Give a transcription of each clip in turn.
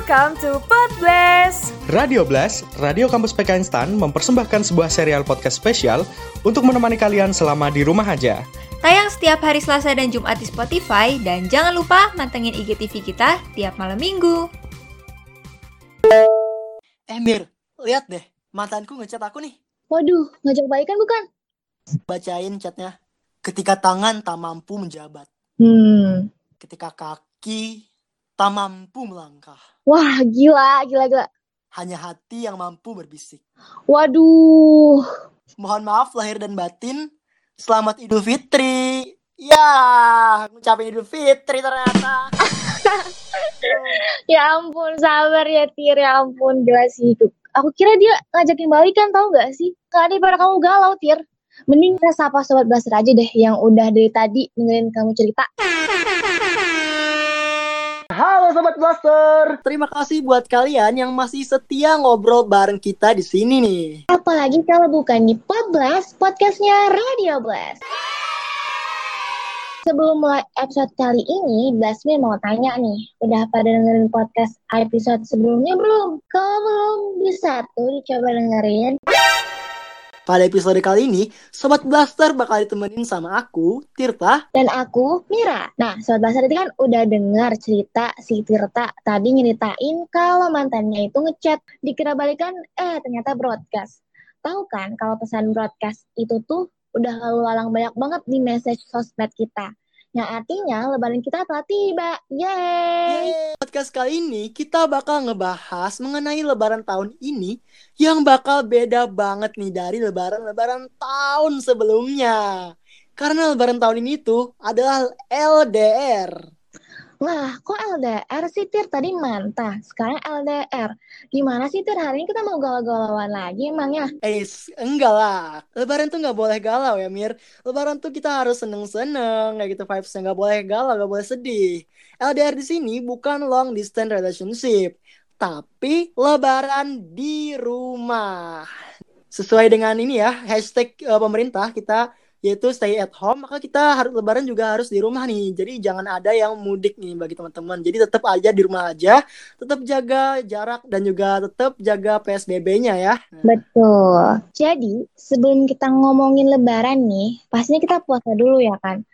Welcome to Podblast. Radio Blast, Radio Kampus PK Instan mempersembahkan sebuah serial podcast spesial untuk menemani kalian selama di rumah aja. Tayang setiap hari Selasa dan Jumat di Spotify dan jangan lupa mantengin IGTV kita tiap malam minggu. Eh Mir, lihat deh, mantanku ngechat aku nih. Waduh, ngajak baikan bukan? Bacain chatnya. Ketika tangan tak mampu menjabat. Hmm. Ketika kaki tak mampu melangkah. Wah, gila, gila, gila. Hanya hati yang mampu berbisik. Waduh. Mohon maaf lahir dan batin. Selamat Idul Fitri. Ya, ngucapin Idul Fitri ternyata. Ya ampun, sabar ya Tir, ya ampun, gila sih itu. Aku kira dia ngajakin balikan tau gak sih? Kak daripada kamu galau Tir. Mending kita sapa Sobat Blaster aja deh yang udah dari tadi dengerin kamu cerita. Halo Sobat Blaster. Terima kasih buat kalian yang masih setia ngobrol bareng kita di sini nih. Apalagi kalau bukan di Podblast, podcastnya Radio Blast. Sebelum mulai episode kali ini, Blasmi mau tanya nih, udah pada dengerin podcast episode sebelumnya belum? Kalau belum, bisa tuh dicoba dengerin. Pada episode kali ini, Sobat Blaster bakal ditemenin sama aku, Tirta, dan aku Mira. Nah, Sobat Blaster tadi kan udah dengar cerita si Tirta tadi nyeritain kalau mantannya itu ngechat, dikira balikan, eh ternyata broadcast. Tahu kan kalau pesan broadcast itu tuh udah lalu lalang banyak banget di message sosmed kita. Yang artinya lebaran kita telah tiba. Yeay! Yeay. Podcast kali ini kita bakal ngebahas mengenai lebaran tahun ini yang bakal beda banget nih dari lebaran-lebaran tahun sebelumnya. Karena lebaran tahun ini tuh adalah LDR. Wah, kok LDR sih Tir? Tadi mantah, sekarang LDR. Gimana sih Tir? Hari ini kita mau galau-galauan lagi emangnya? Eh, enggak lah. Lebaran tuh nggak boleh galau ya, Mir. Lebaran tuh kita harus seneng-seneng, kayak gitu vibesnya nggak boleh galau, nggak boleh sedih. LDR di sini bukan long distance relationship, tapi lebaran di rumah. Sesuai dengan ini ya, hashtag uh, pemerintah kita yaitu stay at home maka kita harus lebaran juga harus di rumah nih. Jadi jangan ada yang mudik nih bagi teman-teman. Jadi tetap aja di rumah aja tetap jaga jarak dan juga tetap jaga PSBB-nya ya. Betul. Jadi sebelum kita ngomongin lebaran nih pastinya kita puasa dulu ya kan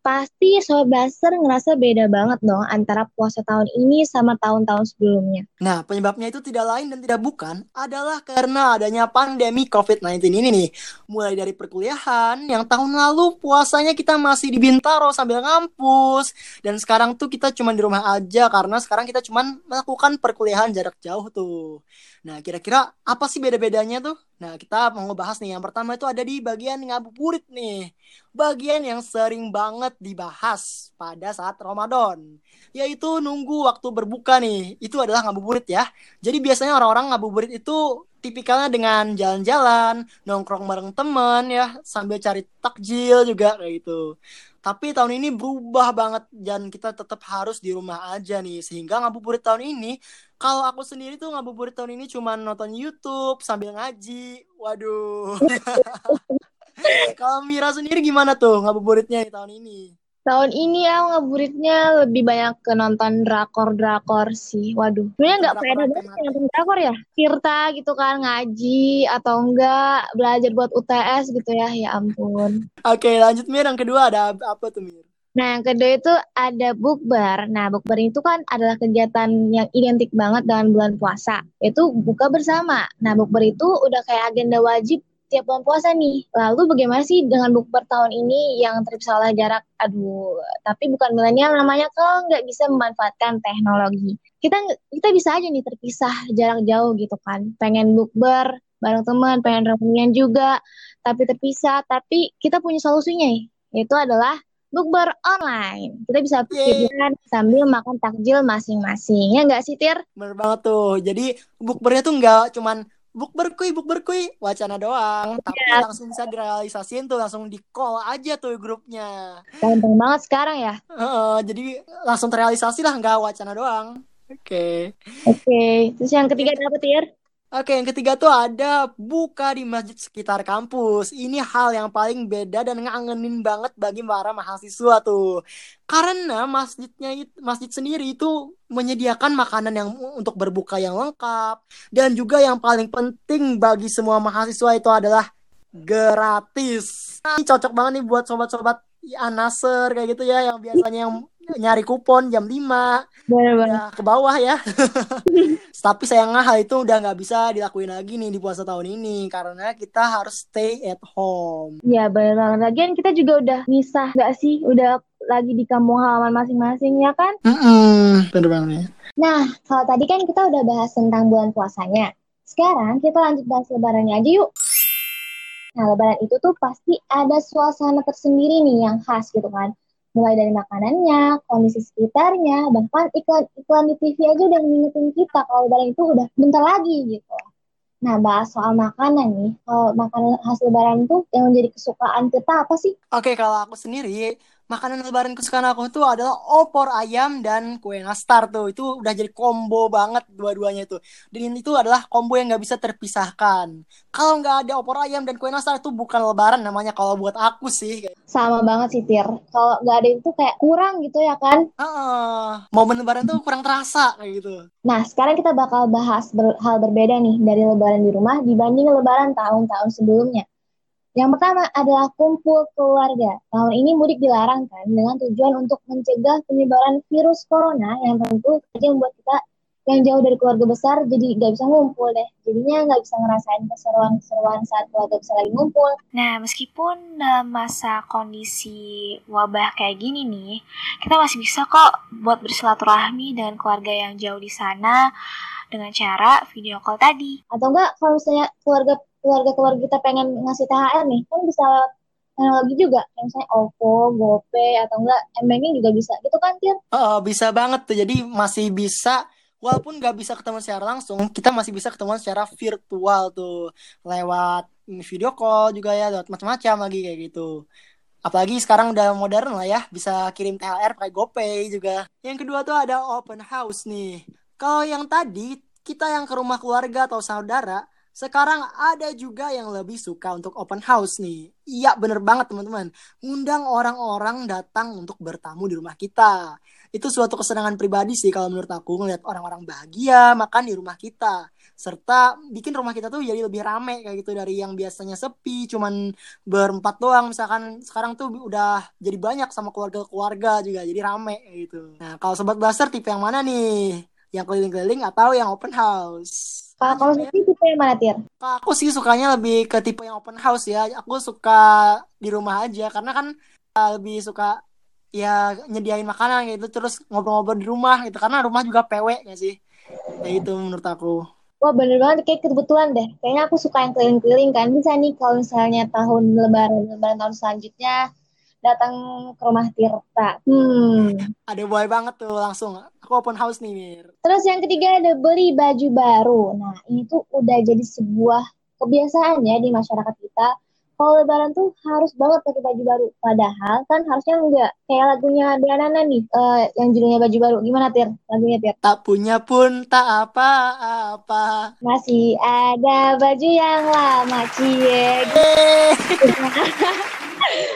pasti Sobat Blaster ngerasa beda banget dong antara puasa tahun ini sama tahun-tahun sebelumnya. Nah, penyebabnya itu tidak lain dan tidak bukan adalah karena adanya pandemi COVID-19 ini nih. Mulai dari perkuliahan, yang tahun lalu puasanya kita masih di Bintaro sambil ngampus. Dan sekarang tuh kita cuma di rumah aja karena sekarang kita cuma melakukan perkuliahan jarak jauh tuh. Nah, kira-kira apa sih beda-bedanya tuh? Nah, kita mau ngebahas nih. Yang pertama itu ada di bagian ngabuburit nih. Bagian yang sering banget dibahas pada saat Ramadan. Yaitu nunggu waktu berbuka nih. Itu adalah ngabuburit ya. Jadi biasanya orang-orang ngabuburit itu tipikalnya dengan jalan-jalan, nongkrong bareng temen ya, sambil cari takjil juga kayak gitu. Tapi tahun ini berubah banget dan kita tetap harus di rumah aja nih. Sehingga ngabuburit tahun ini, kalau aku sendiri tuh ngabuburit tahun ini cuma nonton YouTube sambil ngaji. Waduh. kalau Mira sendiri gimana tuh ngabuburitnya di tahun ini? Tahun ini aku ngabuburitnya lebih banyak ke nonton drakor-drakor sih. Waduh, sebenarnya nggak pede banget nonton drakor ya. Tirta gitu kan, ngaji atau enggak belajar buat UTS gitu ya. Ya ampun. Oke, lanjut Mir. Yang kedua ada apa tuh Mir? Nah, yang kedua itu ada bukber. Nah, bukber itu kan adalah kegiatan yang identik banget dengan bulan puasa. Itu buka bersama. Nah, bukber itu udah kayak agenda wajib tiap bulan puasa nih. Lalu bagaimana sih dengan bukber tahun ini yang terpisah jarak? Aduh, tapi bukan milenial namanya kalau nggak bisa memanfaatkan teknologi. Kita kita bisa aja nih terpisah jarak jauh gitu kan. Pengen bukber bareng teman, pengen reunian juga, tapi terpisah. Tapi kita punya solusinya, yaitu adalah bukber online. Kita bisa pikiran sambil makan takjil masing-masing. Ya nggak sih, Tir? Bener banget tuh. Jadi bukbernya tuh nggak cuman bukber kuy bukber kuy wacana doang tapi yeah. langsung bisa direalisasiin tuh langsung di call aja tuh grupnya gampang banget sekarang ya uh, jadi langsung terrealisasi lah nggak wacana doang oke okay. oke okay. terus yang ketiga apa tir Oke, yang ketiga tuh ada buka di masjid sekitar kampus. Ini hal yang paling beda dan ngangenin banget bagi para mahasiswa tuh. Karena masjidnya masjid sendiri itu menyediakan makanan yang untuk berbuka yang lengkap dan juga yang paling penting bagi semua mahasiswa itu adalah gratis. Nah, ini cocok banget nih buat sobat-sobat anaser kayak gitu ya yang biasanya yang nyari kupon jam 5 Bener udah ke bawah ya. Tapi sayangnya hal itu udah nggak bisa dilakuin lagi nih di puasa tahun ini karena kita harus stay at home. Ya bener banget. Lagian kita juga udah misah gak sih? Udah lagi di kampung halaman masing-masing ya kan? Mm-mm, bener banget. Nah, kalau tadi kan kita udah bahas tentang bulan puasanya. Sekarang kita lanjut bahas lebarannya aja yuk. Nah, lebaran itu tuh pasti ada suasana tersendiri nih yang khas gitu kan. Mulai dari makanannya, kondisi sekitarnya, bahkan iklan-iklan di TV aja udah ngingetin kita kalau lebaran itu udah bentar lagi gitu. Nah, bahas soal makanan nih. Kalau makanan khas lebaran tuh yang menjadi kesukaan kita apa sih? Oke, kalau aku sendiri, makanan lebaran kesukaan aku tuh adalah opor ayam dan kue nastar tuh. Itu udah jadi combo banget dua-duanya itu. Dan itu adalah combo yang nggak bisa terpisahkan. Kalau nggak ada opor ayam dan kue nastar itu bukan lebaran namanya kalau buat aku sih. Sama banget sih, Tir. Kalau nggak ada itu kayak kurang gitu ya kan? Ah, momen lebaran tuh kurang terasa kayak gitu. Nah, sekarang kita bakal bahas ber- hal berbeda nih dari lebaran di rumah dibanding lebaran tahun-tahun sebelumnya. Yang pertama adalah kumpul keluarga. Tahun ini mudik dilarang kan dengan tujuan untuk mencegah penyebaran virus corona yang tentu saja membuat kita yang jauh dari keluarga besar jadi nggak bisa ngumpul deh. Jadinya nggak bisa ngerasain keseruan-keseruan saat keluarga besar lagi ngumpul. Nah, meskipun dalam masa kondisi wabah kayak gini nih, kita masih bisa kok buat bersilaturahmi dengan keluarga yang jauh di sana dengan cara video call tadi. Atau enggak kalau misalnya keluarga keluarga keluarga kita pengen ngasih THR nih, kan bisa lewat teknologi juga, kayak misalnya OVO, GoPay, atau enggak M-Banking juga bisa. Gitu kan, Tir? Oh, bisa banget tuh. Jadi masih bisa walaupun nggak bisa ketemu secara langsung, kita masih bisa ketemu secara virtual tuh lewat video call juga ya, lewat macam-macam lagi kayak gitu. Apalagi sekarang udah modern lah ya, bisa kirim THR pakai GoPay juga. Yang kedua tuh ada open house nih. Kalau yang tadi kita yang ke rumah keluarga atau saudara, sekarang ada juga yang lebih suka untuk open house nih. Iya bener banget teman-teman. Undang orang-orang datang untuk bertamu di rumah kita. Itu suatu kesenangan pribadi sih kalau menurut aku ngeliat orang-orang bahagia makan di rumah kita. Serta bikin rumah kita tuh jadi lebih rame kayak gitu dari yang biasanya sepi cuman berempat doang misalkan sekarang tuh udah jadi banyak sama keluarga-keluarga juga jadi rame gitu. Nah kalau sobat blaster tipe yang mana nih? Yang keliling-keliling atau yang open house? Kalau kalau tipe yang mana, Tir? Kalau aku sih sukanya lebih ke tipe yang open house ya. Aku suka di rumah aja karena kan uh, lebih suka ya nyediain makanan gitu terus ngobrol-ngobrol di rumah gitu karena rumah juga PW ya sih. Ya itu menurut aku. Wah bener banget kayak kebetulan deh. Kayaknya aku suka yang keliling-keliling kan. Bisa nih kalau misalnya tahun lebaran lebaran tahun selanjutnya datang ke rumah Tirta. Hmm. Ada boy banget tuh langsung. Aku open house nih, Mir. Terus yang ketiga ada beli baju baru. Nah ini tuh udah jadi sebuah kebiasaan ya di masyarakat kita. Kalau lebaran tuh harus banget pakai baju baru. Padahal kan harusnya enggak. Kayak lagunya Diana nih, eh, yang judulnya baju baru. Gimana Tir? Lagunya Tir? Tak punya pun tak apa-apa. Masih ada baju yang lama, cie.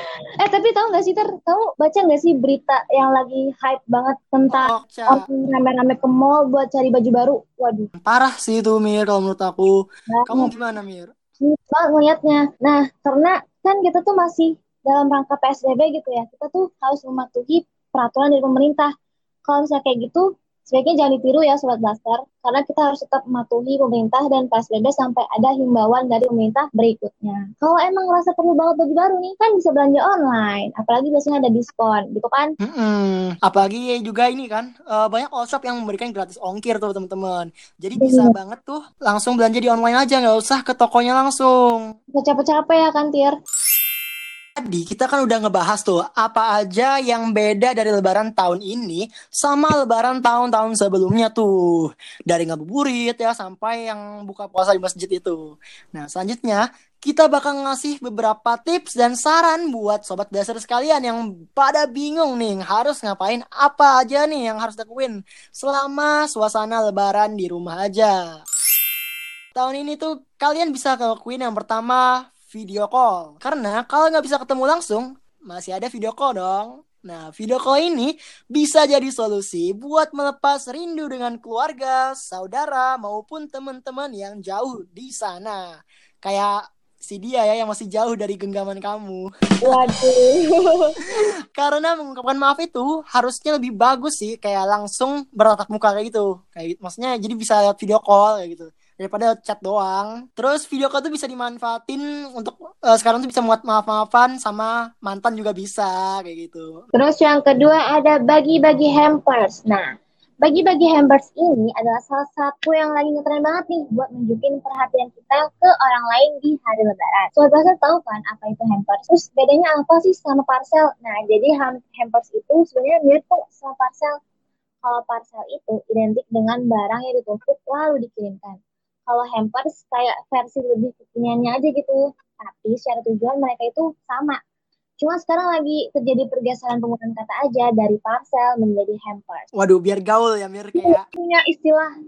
Eh tapi tahu nggak sih ter, kamu baca nggak sih berita yang lagi hype banget tentang Oh, orang rame-rame ke mall buat cari baju baru? Waduh, Parah sih itu, Mir, kalau menurut aku. Kamu banget gimana, Mir? Banget ngeliatnya. Nah, karena kan kita tuh masih dalam rangka PSBB gitu ya, kita tuh harus mematuhi peraturan dari pemerintah. Kalau misalnya kayak gitu, sebaiknya jangan ditiru ya Sobat Blaster, karena kita harus tetap mematuhi pemerintah dan PSBB sampai ada himbauan dari pemerintah berikutnya. Kalau emang ngerasa perlu banget baju baru nih, kan bisa belanja online, apalagi biasanya ada diskon, gitu kan? Mm-mm. Apalagi juga ini kan eh, banyak all shop yang memberikan gratis ongkir tuh teman-teman. Jadi bisa banget tuh langsung belanja di online aja nggak usah ke tokonya langsung. Capek-capek ya kan, Tir? Tadi kita kan udah ngebahas tuh apa aja yang beda dari lebaran tahun ini sama lebaran tahun-tahun sebelumnya tuh. Dari ngabuburit ya sampai yang buka puasa di masjid itu. Nah selanjutnya kita bakal ngasih beberapa tips dan saran buat sobat dasar sekalian yang pada bingung nih harus ngapain apa aja nih yang harus lakuin selama suasana lebaran di rumah aja. Tahun ini tuh kalian bisa ngelakuin yang pertama video call. Karena kalau nggak bisa ketemu langsung, masih ada video call dong. Nah, video call ini bisa jadi solusi buat melepas rindu dengan keluarga, saudara, maupun teman-teman yang jauh di sana. Kayak si dia ya yang masih jauh dari genggaman kamu. Waduh. Karena mengungkapkan maaf itu harusnya lebih bagus sih, kayak langsung bertatap muka kayak gitu. Kayak gitu. maksudnya jadi bisa lihat video call kayak gitu daripada chat doang. Terus video call tuh bisa dimanfaatin untuk uh, sekarang tuh bisa muat maaf-maafan sama mantan juga bisa kayak gitu. Terus yang kedua ada bagi-bagi hampers. Nah, bagi-bagi hampers ini adalah salah satu yang lagi ngetren banget nih buat nunjukin perhatian kita ke orang lain di hari lebaran. Sobat Pasar tahu kan apa itu hampers? Terus bedanya apa sih sama parcel? Nah, jadi hampers itu sebenarnya mirip kok sama parcel. Kalau parcel itu identik dengan barang yang ditumpuk lalu dikirimkan kalau hampers kayak versi lebih kekiniannya aja gitu. Tapi secara tujuan mereka itu sama. Cuma sekarang lagi terjadi pergeseran penggunaan kata aja dari parcel menjadi hampers. Waduh, biar gaul ya, biar kayak punya istilah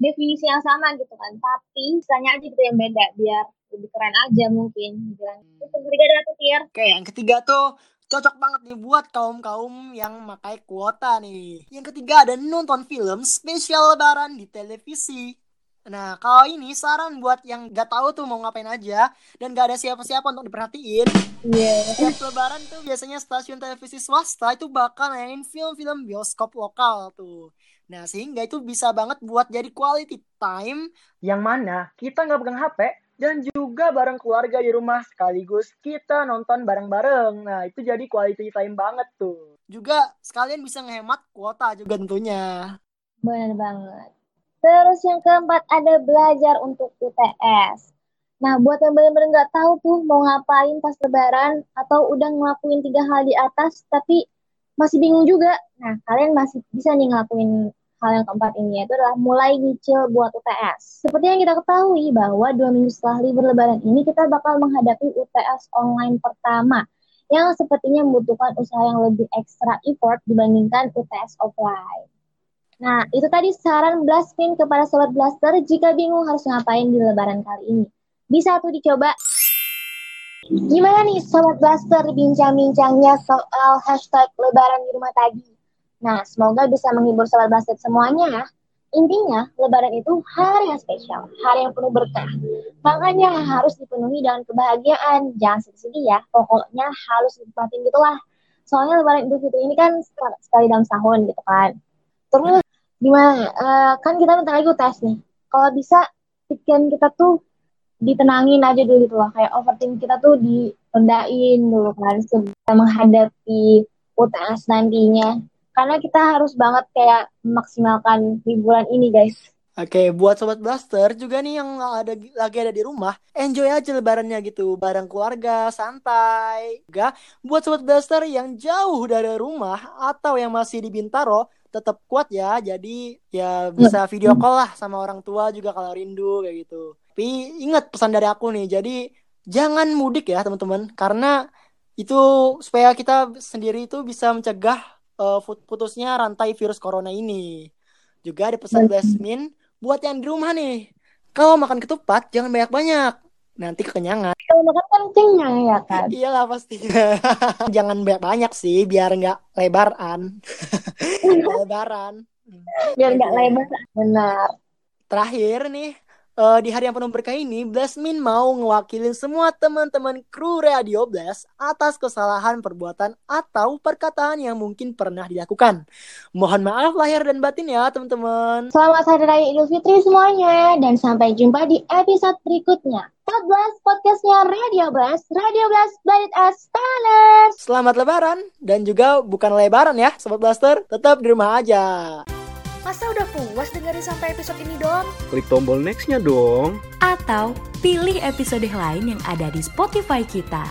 definisi yang sama gitu kan. Tapi istilahnya aja gitu yang beda biar lebih keren aja mungkin gitu kan. Itu ketiga ada tuh tier. Oke, yang ketiga tuh cocok banget nih buat kaum-kaum yang makai kuota nih. Yang ketiga ada nonton film spesial lebaran di televisi. Nah, kalau ini saran buat yang gak tahu tuh mau ngapain aja dan gak ada siapa-siapa untuk diperhatiin. Iya. Yeah. Setiap lebaran tuh biasanya stasiun televisi swasta itu bakal nayangin film-film bioskop lokal tuh. Nah, sehingga itu bisa banget buat jadi quality time yang mana kita nggak pegang HP dan juga bareng keluarga di rumah sekaligus kita nonton bareng-bareng. Nah, itu jadi quality time banget tuh. Juga sekalian bisa ngehemat kuota juga tentunya. Benar banget. Terus yang keempat ada belajar untuk UTS. Nah, buat yang benar-benar nggak tahu tuh mau ngapain pas lebaran atau udah ngelakuin tiga hal di atas tapi masih bingung juga. Nah, kalian masih bisa nih ngelakuin hal yang keempat ini yaitu adalah mulai nyicil buat UTS. Seperti yang kita ketahui bahwa dua minggu setelah libur lebaran ini kita bakal menghadapi UTS online pertama yang sepertinya membutuhkan usaha yang lebih ekstra effort dibandingkan UTS offline. Nah, itu tadi saran Blastpin kepada Sobat Blaster jika bingung harus ngapain di lebaran kali ini. Bisa tuh dicoba. Gimana nih Sobat Blaster bincang-bincangnya soal hashtag lebaran di rumah tadi? Nah, semoga bisa menghibur Sobat Blaster semuanya ya. Intinya, lebaran itu hari yang spesial, hari yang penuh berkah. Makanya harus dipenuhi dengan kebahagiaan. Jangan sedih-sedih ya, pokoknya harus dinikmatin gitu lah. Soalnya lebaran Fitri ini kan sekali dalam tahun gitu kan. Terus gimana? Uh, kan kita bentar lagi tes nih. Kalau bisa pikiran kita tuh ditenangin aja dulu gitu loh. Kayak overthinking kita tuh direndahin dulu kan sebelum menghadapi UTS nantinya. Karena kita harus banget kayak memaksimalkan liburan ini guys. Oke, buat sobat blaster juga nih yang ada lagi ada di rumah, enjoy aja lebarannya gitu, bareng keluarga, santai. Juga buat sobat blaster yang jauh dari rumah atau yang masih di Bintaro, tetap kuat ya jadi ya bisa video call lah sama orang tua juga kalau rindu kayak gitu. Tapi ingat pesan dari aku nih jadi jangan mudik ya teman-teman. Karena itu supaya kita sendiri itu bisa mencegah uh, putusnya rantai virus corona ini. Juga ada pesan Jasmine buat yang di rumah nih. Kalau makan ketupat jangan banyak-banyak nanti kekenyangan. Kalau makan kan kenyang ya kan? Iyalah pastinya. Jangan banyak-banyak sih biar nggak lebaran. lebaran. Biar nggak lebar. Benar. Terakhir nih, uh, di hari yang penuh berkah ini, Blastmin mau ngewakilin semua teman-teman kru Radio Blast atas kesalahan perbuatan atau perkataan yang mungkin pernah dilakukan. Mohon maaf lahir dan batin ya, teman-teman. Selamat Hari Raya Idul Fitri semuanya, dan sampai jumpa di episode berikutnya. 14 podcastnya Radio Blast, Radio Blast Blast as Stars. Selamat Lebaran, dan juga bukan lebaran ya, Sobat Blaster, tetap di rumah aja. Masa udah puas dengerin sampai episode ini dong? Klik tombol nextnya dong. Atau pilih episode lain yang ada di Spotify kita.